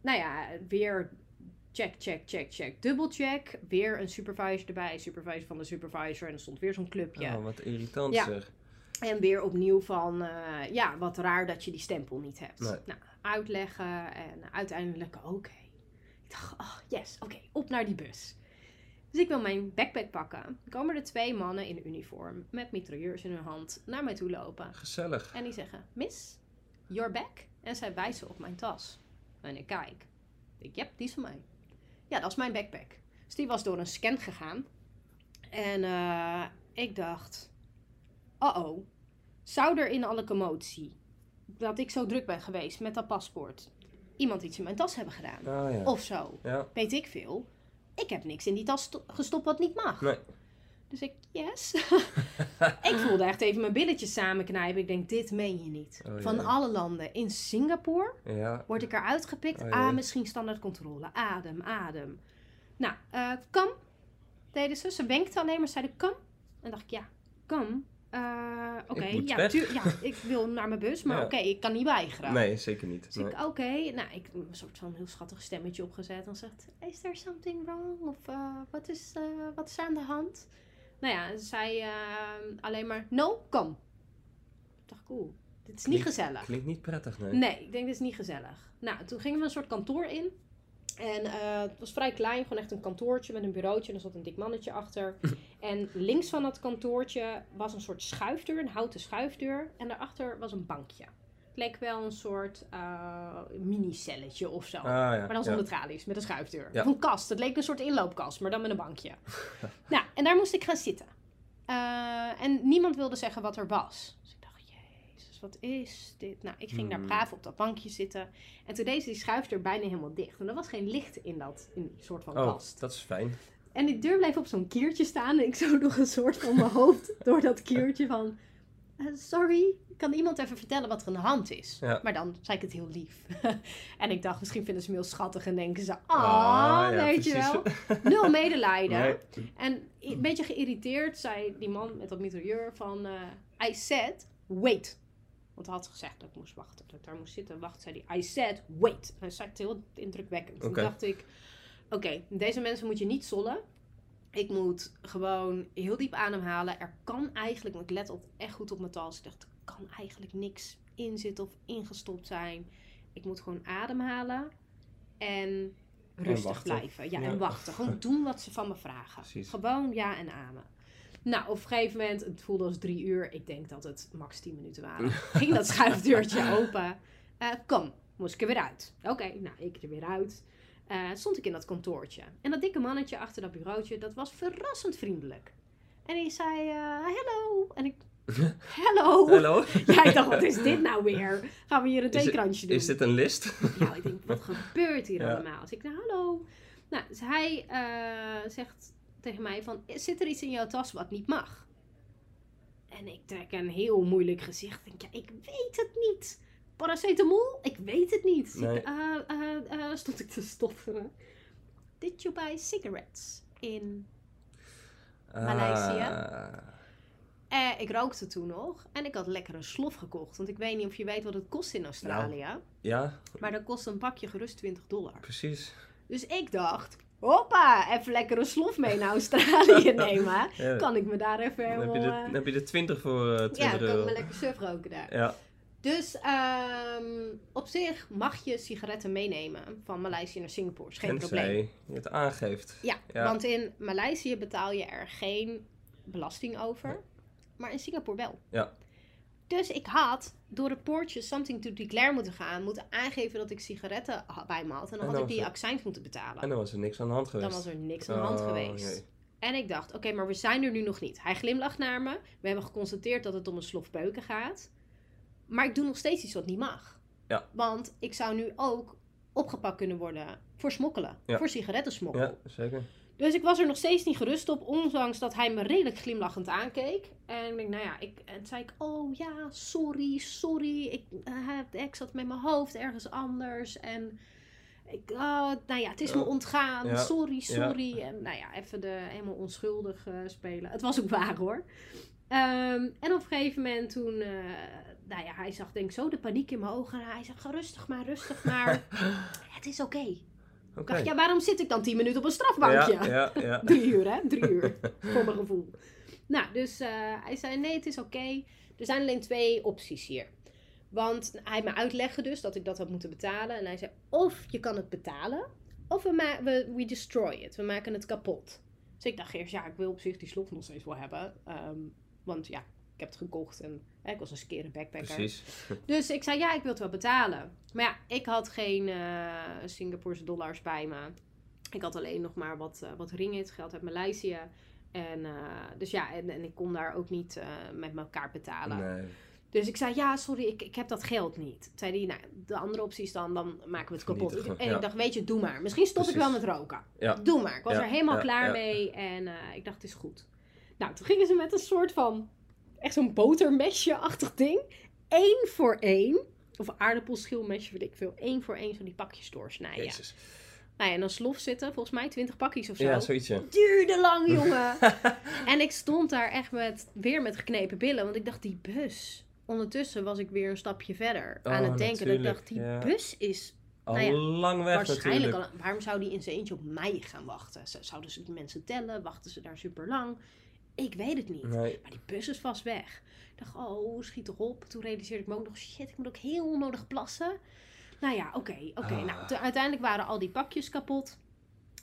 nou ja, weer check, check, check, check, dubbel check. Weer een supervisor erbij, supervisor van de supervisor. En er stond weer zo'n clubje. Oh, wat irritant Ja. zeg. En weer opnieuw van, eh, ja, wat raar dat je die stempel niet hebt. Nee. Nou, uitleggen en uiteindelijk, oké. Ik dacht, oh yes, oké, op naar die bus. Dus ik wil mijn backpack pakken. Komen er twee mannen in uniform met mitrailleurs in hun hand naar mij toe lopen. Gezellig. En die zeggen, miss, your bag? En zij wijzen op mijn tas. En ik kijk. Ik denk, yep, die is van mij. Ja, dat is mijn backpack. Dus die was door een scan gegaan. En eh, ik dacht, uh-oh. Zou er in alle commotie, dat ik zo druk ben geweest met dat paspoort, iemand iets in mijn tas hebben gedaan? Ah ja. Of zo. Ja. Weet ik veel. Ik heb niks in die tas sto- gestopt wat niet mag. Nee. Dus ik, yes. *laughs* ik voelde echt even mijn billetjes samenknijpen. Ik denk, dit meen je niet. Oh, Van jee. alle landen. In Singapore Ja. word ik eruit gepikt. Oh, ah, misschien standaardcontrole. Adem, adem. Nou, eh kom. Deden ze. Ze wenkten alleen maar. Zeiden, kom. En dacht ik, ja, kom. Eh, oké, ja, ja, ik wil naar mijn bus, maar Ja. oké, ik kan niet weigeren. Nee, zeker niet. Dus Nee. ik, oké, nou, ik heb een soort van heel schattig stemmetje opgezet. En zegt, is there something wrong? Of eh, wat, is, wat is aan de hand? Nou ja, ze zei eh, alleen maar, no, kom. Ik dacht, cool, dit is niet gezellig. Klinkt niet prettig, nee. Nee, ik denk, dit is niet gezellig. Nou, toen gingen we een soort kantoor in. En eh, het was vrij klein, gewoon echt een kantoortje met een bureautje. En er zat een dik mannetje achter. *laughs* en links van dat kantoortje was een soort schuifdeur, een houten schuifdeur. En daarachter was een bankje. Het leek wel een soort eh minicelletje of zo. Ah ja. Maar dan ja. zonder tralies, met een schuifdeur. Ja. Of een kast. Het leek een soort inloopkast, maar dan met een bankje. *laughs* nou, en daar moest ik gaan zitten. Eh, en niemand wilde zeggen wat er was. Dus ik dacht, jezus, wat is dit? Nou, ik ging daar Hmm. braaf op dat bankje zitten. En toen deed die schuifdeur bijna helemaal dicht. En er was geen licht in, dat, in die soort van Oh, kast. dat is fijn. En die deur bleef op zo'n kiertje staan. En ik zo nog een soort van mijn hoofd *laughs* door dat kiertje van... eh, sorry, kan iemand even vertellen wat er aan de hand is? Ja. Maar dan zei ik het heel lief. *laughs* en ik dacht, misschien vinden ze me heel schattig en denken ze... Ah, Ah, ja, weet je wel. *laughs* Nul medelijden. Nee. En een beetje geïrriteerd zei die man met dat mitrailleur van... eh, I said, wait. Want hij had gezegd dat ik moest wachten. Dat ik daar moest zitten wachten. Zei hij, I said, wait. En hij zei het heel indrukwekkend. Toen Oké. dacht ik, oké, deze mensen moet je niet zollen. Ik moet gewoon heel diep ademhalen. Er kan eigenlijk, want ik let op, echt goed op mijn tas. Ik dacht, er kan eigenlijk niks in zitten of ingestopt zijn. Ik moet gewoon ademhalen en rustig blijven. Ja, Ja. en wachten. Gewoon *laughs* doen wat ze van me vragen. Precies. Gewoon ja en amen. Nou, op een gegeven moment, het voelde als drie uur. Ik denk dat het max tien minuten waren. *laughs* Ging dat schuifdeurtje open. Eh, kom, moest ik er weer uit. Oké, nou, ik er weer uit. Eh, stond ik in dat kantoortje. En dat dikke mannetje achter dat bureautje, dat was verrassend vriendelijk. En hij zei, eh, hello. En ik, hello. *laughs* Hallo? *laughs* Ja, ik dacht, wat is dit nou weer? Gaan we hier een theekrantje doen? Is dit een list? Nou, ik denk, wat *laughs* gebeurt hier Ja. allemaal? Dus ik nou, hallo. Nou, dus hij eh, zegt tegen mij van, zit er iets in jouw tas wat niet mag? En ik trek een heel moeilijk gezicht. Ik denk, ja, ik weet het niet. Paracetamol? Ik weet het niet. Nee. eh, eh, eh, stond ik te stotteren. Did you buy cigarettes in... Maleisië? Ah, Eh, ik rookte toen nog. En ik had lekker een slof gekocht. Want ik weet niet of je weet wat het kost in Australië. Ja, Maar dan kost een pakje gerust 20 dollar. precies. Dus ik dacht, hoppa, even lekker een slof mee naar Australië *laughs* nemen. Ja. Kan ik me daar even Dan heb, je helemaal... dan heb je de 20 voor eh 20 ja, dan kan ik me lekker surf roken daar. Ja, Dus ehm, op zich mag je sigaretten meenemen van Maleisië naar Singapore. Is geen probleem. tenzij je het aangeeft. Ja, Ja. want in Maleisië betaal je er geen belasting over. Maar in Singapore wel. Ja. Dus ik had door het poortje something to declare moeten gaan. Moeten aangeven dat ik sigaretten bij me had. En dan En had ik die accijns moeten betalen. En dan was er niks aan de hand geweest. Dan was er niks aan de hand Oh, geweest. En ik dacht, oké, maar we zijn er nu nog niet. Hij glimlacht naar me. We hebben geconstateerd dat het om een slof beuken gaat. Maar ik doe nog steeds iets wat niet mag. Ja. Want ik zou nu ook opgepakt kunnen worden voor smokkelen. Ja. Voor sigarettensmokkel. Ja, zeker. Dus ik was er nog steeds niet gerust op, ondanks dat hij me redelijk glimlachend aankeek. En ik denk, nou ja, ik, en toen zei ik, oh ja, sorry, sorry. Ik, eh, ik zat met mijn hoofd ergens anders. En ik, oh, nou ja, het is me ontgaan. Ja. Sorry, sorry. En nou ja, even de helemaal onschuldig eh, spelen. Het was ook waar hoor. Ehm, en op een gegeven moment toen, eh, nou ja, hij zag denk ik zo de paniek in mijn ogen. En hij zei, ga rustig maar, rustig maar. *laughs* het is oké. Ik dacht, ja, waarom zit ik dan 10 minuten op een strafbankje? Ja, ja, ja. *laughs* Drie uur, hè? Drie uur. *laughs* voor mijn gevoel. Nou, dus eh, hij zei: nee, het is oké. Er zijn alleen twee opties hier. Want hij me uitlegde dus dat ik dat had moeten betalen. En hij zei: of je kan het betalen, of we, ma- we, we destroy it. We maken het kapot. Dus ik dacht eerst: ja, ik wil op zich die slof nog steeds wel hebben. Ehm, want ja, ik heb het gekocht en hè, ik was eens een keer een backpacker. Precies. *laughs* Dus ik zei, ja, ik wil het wel betalen. Maar ja, ik had geen eh Singaporese dollars bij me. Ik had alleen nog maar wat, eh wat ringgit, geld uit Maleisië. En, eh, dus ja, en, en ik kon daar ook niet met elkaar betalen. Nee. Dus ik zei, ja, sorry, ik, ik heb dat geld niet. Toen zei hij, nou, de andere optie is dan, dan maken we het kapot. En ja. ik dacht, weet je, doe maar. Misschien stop ik wel met roken. Ja. Doe maar. Ik was Ja, er helemaal klaar mee. En ik dacht, het is goed. Nou, toen gingen ze met een soort van, echt zo'n botermesje-achtig ding. Eén voor één. Of aardappelschilmesje, weet ik veel. Eén voor één zo die pakjes doorsnijden. Jezus. Nou ja, en dan slof zitten, volgens mij 20 pakjes of zo. Ja, zoiets ja. Duurde lang, *laughs* jongen. en ik stond daar echt met, weer met geknepen billen. Want ik dacht, die bus. Ondertussen was ik weer een stapje verder aan Oh, het denken. Dat ik dacht, die ja. bus is Al Nou ja, lang weg waarschijnlijk natuurlijk. al. Waarom zou die in zijn eentje op mij gaan wachten? Zouden ze die mensen tellen? Wachten ze daar super lang? Ik weet het niet. Nee. Maar die bus is vast weg. Ik dacht, oh, schiet toch op. Toen realiseerde ik me ook nog, shit, ik moet ook heel onnodig plassen. Nou ja, oké, oké. Ah. Nou, uiteindelijk waren al die pakjes kapot.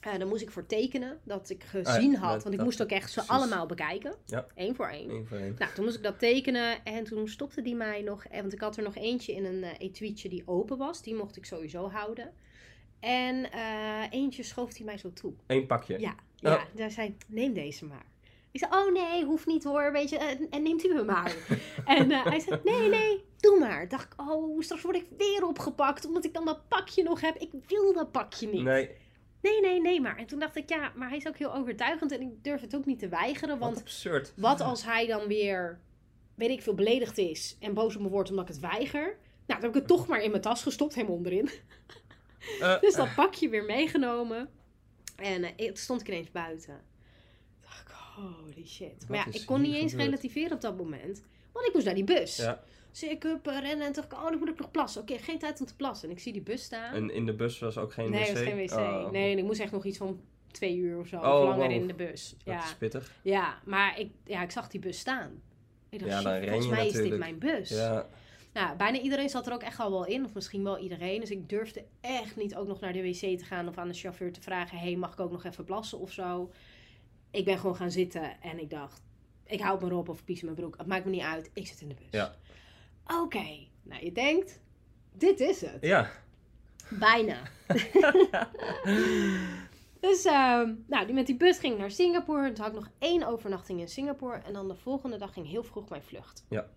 Eh daar moest ik voor tekenen dat ik gezien had. Want ik dat- moest ook echt ze allemaal bekijken. Ja. Eén voor één. Eén voor één. Nou, toen moest ik dat tekenen en toen stopte die mij nog. Want ik had er nog eentje in een eh etuietje die open was. Die mocht ik sowieso houden. En eh, eentje schoof hij mij zo toe. Eén pakje. Ja, ja. Oh. Daar zei neem deze maar. Ik zei, oh nee, hoeft niet hoor, weet je. eh, En neemt u hem maar. en eh, hij zei, nee, nee, doe maar. Dacht ik, oh, straks word ik weer opgepakt. Omdat ik dan dat pakje nog heb. Ik wil dat pakje niet. Nee, Nee, nee, nee maar. En toen dacht ik, ja, maar hij is ook heel overtuigend. En ik durf het ook niet te weigeren. wat Want absurd. wat als hij dan weer, weet ik veel, beledigd is en boos op me wordt omdat ik het weiger? Nou, dan heb ik het toch maar in mijn tas gestopt, helemaal onderin. Eh, *laughs* Dus dat pakje weer meegenomen. En eh, toen stond ik ineens buiten. Holy shit. Maar ja, ik kon niet eens gebeurd? relativeren op dat moment. Want ik moest naar die bus. ja. Dus ik eh, rennen en toen dacht ik, oh, dan moet ik nog plassen. Oké, geen tijd om te plassen. En ik zie die bus staan. En in de bus was ook geen nee, wc? was geen wc. Oh. Nee, en ik moest echt nog iets van twee uur of zo. Oh, of langer wow. in de bus. Dat Ja. is pittig. Ja, maar ik, ja, ik zag die bus staan. Ik dacht, Ja, dan volgens mij is dit natuurlijk. mijn bus. Ja. Nou, bijna iedereen zat er ook echt al wel in. Of misschien wel iedereen. Dus ik durfde echt niet ook nog naar de wc te gaan. Of aan de chauffeur te vragen. hey, mag ik ook nog even plassen of zo? Ik ben gewoon gaan zitten. En ik dacht, ik hou me op of pies mijn broek. Het maakt me niet uit. Ik zit in de bus. Ja. Oké. Nou, je denkt, dit is het. Ja. Bijna. *laughs* dus, ehm, nou, die met die bus ging ik naar Singapore. Toen had ik nog één overnachting in Singapore. En dan de volgende dag ging heel vroeg mijn vlucht. Ja.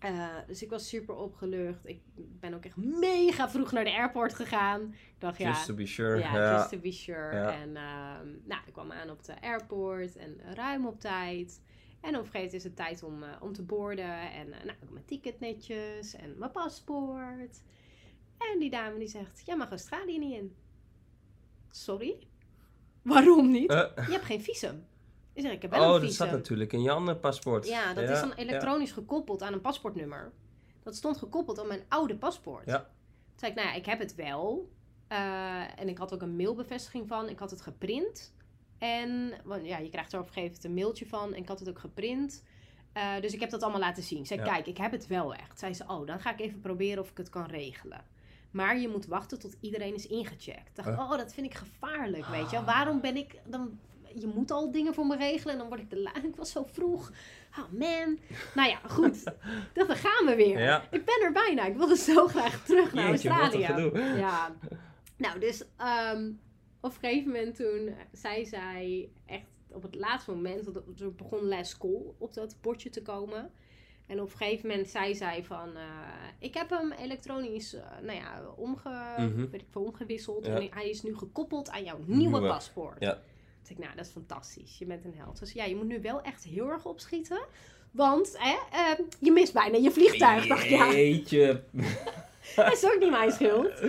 Eh, dus ik was super opgelucht. Ik ben ook echt mega vroeg naar de airport gegaan. Ik dacht, ja, Just to be sure. ja, Ja. just to be sure. Ja. En ehm, nou, ik kwam aan op de airport en ruim op tijd. En op een gegeven moment is het tijd om, eh, om te boorden. En eh, nou, mijn ticket netjes en mijn paspoort. En die dame die zegt, jij mag Australië niet in. Sorry? Waarom niet? Je hebt geen visum. Ik zeg, ik heb wel Oh, een dat staat natuurlijk in je andere paspoort. Ja, dat is dan elektronisch gekoppeld aan een paspoortnummer. Dat stond gekoppeld aan mijn oude paspoort. Ja. Toen zei ik, nou ja, ik heb het wel. Eh, en ik had ook een mailbevestiging van. Ik had het geprint. En want ja, je krijgt er op een gegeven moment een mailtje van. En ik had het ook geprint. Eh, dus ik heb dat allemaal laten zien. Ik zei, Ja. kijk, ik heb het wel echt. Zei ze, oh, dan ga ik even proberen of ik het kan regelen. Maar je moet wachten tot iedereen is ingecheckt. Ik dacht, oh, dat vind ik gevaarlijk, weet je. wel. Waarom ben ik dan... Je moet al dingen voor me regelen en dan word ik de la... Ik was zo vroeg. Oh man. Nou ja, goed. *laughs* Dan gaan we weer. Ja. Ik ben er bijna. Ik wilde zo graag terug naar Jeetje, Australië. Ja. *laughs* Nou, dus ehm, op een gegeven moment toen zei zij echt op het laatste moment, dat er begon les school op dat bordje te komen. En op een gegeven moment zei zij van, eh, ik heb hem elektronisch, eh, nou ja, omge, weet ik veel, omgewisseld. Ja. En hij is nu gekoppeld aan jouw nieuwe, Nieuwe. paspoort. Ja. Toen ik, nou, dat is fantastisch. Je bent een held. Dus ja, je moet nu wel echt heel erg opschieten. Want hè, eh, je mist bijna je vliegtuig. Dacht ik, ja, Jeetje. *laughs* dat is ook niet mijn schuld.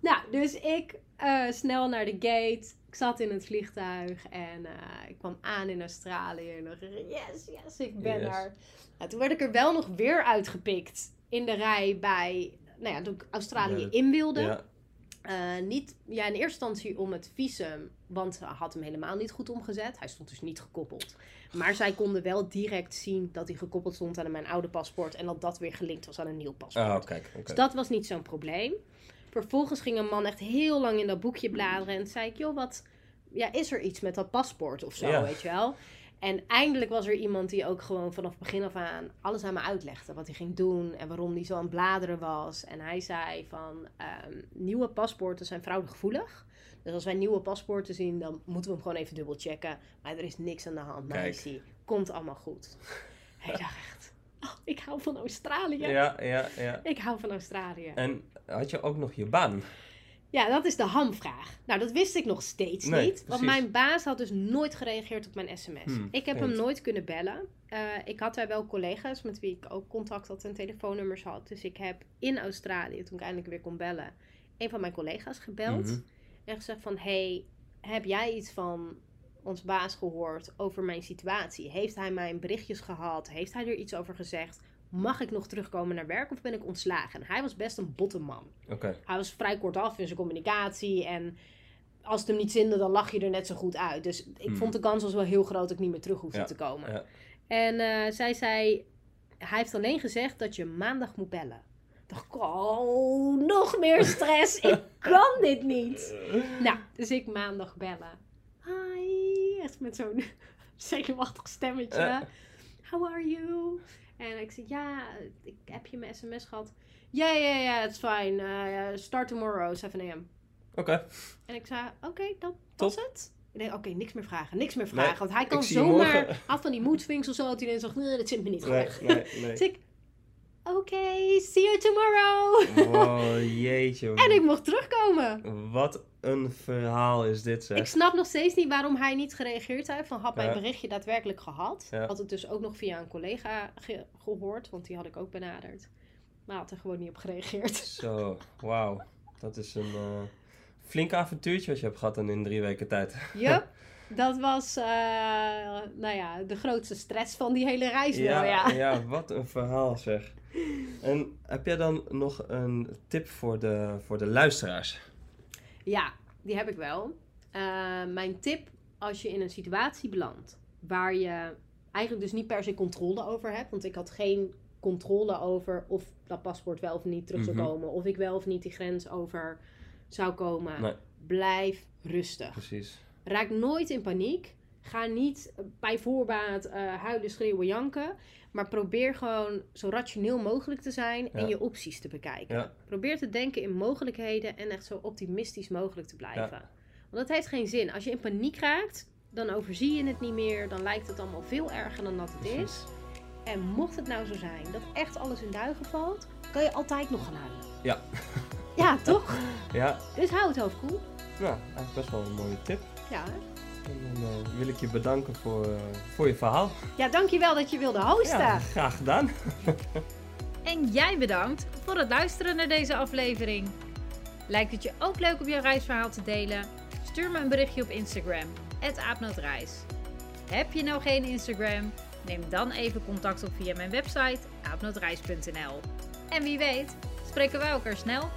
Nou, dus ik eh, snel naar de gate. Ik zat in het vliegtuig en eh, ik kwam aan in Australië. En dacht, yes, yes, ik ben Yes. er. Nou, toen werd ik er wel nog weer uitgepikt in de rij bij, nou ja, toen ik Australië in wilde. Ja. Eh, niet, ja, in eerste instantie om het visum, want ze had hem helemaal niet goed omgezet. Hij stond dus niet gekoppeld. Maar zij konden wel direct zien dat hij gekoppeld stond aan mijn oude paspoort en dat dat weer gelinkt was aan een nieuw paspoort. Oh, kijk. Dus dat was niet zo'n probleem. Vervolgens ging een man echt heel lang in dat boekje bladeren. En zei ik, joh, wat... Ja, is er iets met dat paspoort of zo, Ja. weet je wel? En eindelijk was er iemand die ook gewoon vanaf begin af aan alles aan me uitlegde. Wat hij ging doen en waarom hij zo aan het bladeren was. En hij zei van, ehm, nieuwe paspoorten zijn fraudegevoelig. Dus als wij nieuwe paspoorten zien, dan moeten we hem gewoon even dubbel checken. Maar er is niks aan de hand, meisje. Komt allemaal goed. *laughs* Hij dacht echt, oh, ik hou van Australië. Ja, ja, ja. Ik hou van Australië. En had je ook nog je baan? Ja, dat is de hamvraag. Nou, dat wist ik nog steeds Nee, niet. Want mijn baas had dus nooit gereageerd op mijn sms. Hmm, ik heb hem nooit kunnen bellen. Eh, ik had daar wel collega's met wie ik ook contact had en telefoonnummers had. Dus ik heb in Australië, toen ik eindelijk weer kon bellen, een van mijn collega's gebeld. Mhm. En gezegd van, hey, heb jij iets van ons baas gehoord over mijn situatie? Heeft hij mijn berichtjes gehad? Heeft hij er iets over gezegd? Mag ik nog terugkomen naar werk of ben ik ontslagen? En hij was best een botte man. Oké. Hij was vrij kortaf in zijn communicatie. En als het hem niet zinde, dan lach je er net zo goed uit. Dus ik Hmm. vond de kans was wel heel groot dat ik niet meer terug hoefde Ja, te komen. ja. En eh, zij zei, hij heeft alleen gezegd dat je maandag moet bellen. Ik oh, nog meer stress. ik *laughs* kan dit niet. Nou, dus ik maandag bellen. Hi, echt met zo'n *laughs* zenuwachtig stemmetje. How are you? En ik zei, ja, ik heb je mijn sms gehad. Ja, ja, ja, it's fine. Uh, start tomorrow, 7 a.m. Oké. En ik zei, oké, dat Top. was het. Ik denk, oké, niks meer vragen, niks meer Nee, vragen. want hij kan zomaar, morgen. had van die mood swings of zo, dat hij dan zegt, nee, dat zit me niet Nee, goed. nee, *laughs* nee. Dus ik, oké, see you tomorrow. Oh, jeetje. *laughs* en ik mocht terugkomen. Wat een verhaal is dit, zeg. Ik snap nog steeds niet waarom hij niet gereageerd heeft. Van had mijn Ja. berichtje daadwerkelijk gehad. Ja. Had het dus ook nog via een collega ge- gehoord, want die had ik ook benaderd. Maar had er gewoon niet op gereageerd. *laughs* Zo, wauw. Dat is een eh flink avontuurtje wat je hebt gehad dan in drie weken tijd. *laughs* Yup, dat was eh, nou ja, de grootste stress van die hele reis wel, ja. *laughs* ja, wat een verhaal zeg. En heb jij dan nog een tip voor de, voor de luisteraars? Ja, die heb ik wel. Eh, mijn tip als je in een situatie belandt waar je eigenlijk dus niet per se controle over hebt, want ik had geen controle over of dat paspoort wel of niet terug zou Mhm. komen, of ik wel of niet die grens over zou komen. Nee. Blijf rustig. Precies. Raak nooit in paniek. Ga niet bij voorbaat eh, huilen, schreeuwen, janken. Maar probeer gewoon zo rationeel mogelijk te zijn en Ja. je opties te bekijken. Ja. Probeer te denken in mogelijkheden en echt zo optimistisch mogelijk te blijven. Want dat heeft geen zin. Als je in paniek raakt, dan overzie je het niet meer. Dan lijkt het allemaal veel erger dan dat het is. En mocht het nou zo zijn dat echt alles in duigen valt, kan je altijd nog gaan huilen. Ja. Ja, toch? Ja, Dus hou het hoofd koel. nou, eigenlijk best wel een mooie tip. Ja. hè? En dan eh, wil ik je bedanken voor, eh, voor je verhaal. ja, dankjewel dat je wilde hosten. Ja, graag gedaan. *laughs* En jij bedankt voor het luisteren naar deze aflevering. Lijkt het je ook leuk om jouw reisverhaal te delen? Stuur me een berichtje op Instagram, aapnootreis. Heb je nou geen Instagram? Neem dan even contact op via mijn website aapnootreis.nl. En wie weet, spreken wij elkaar snel.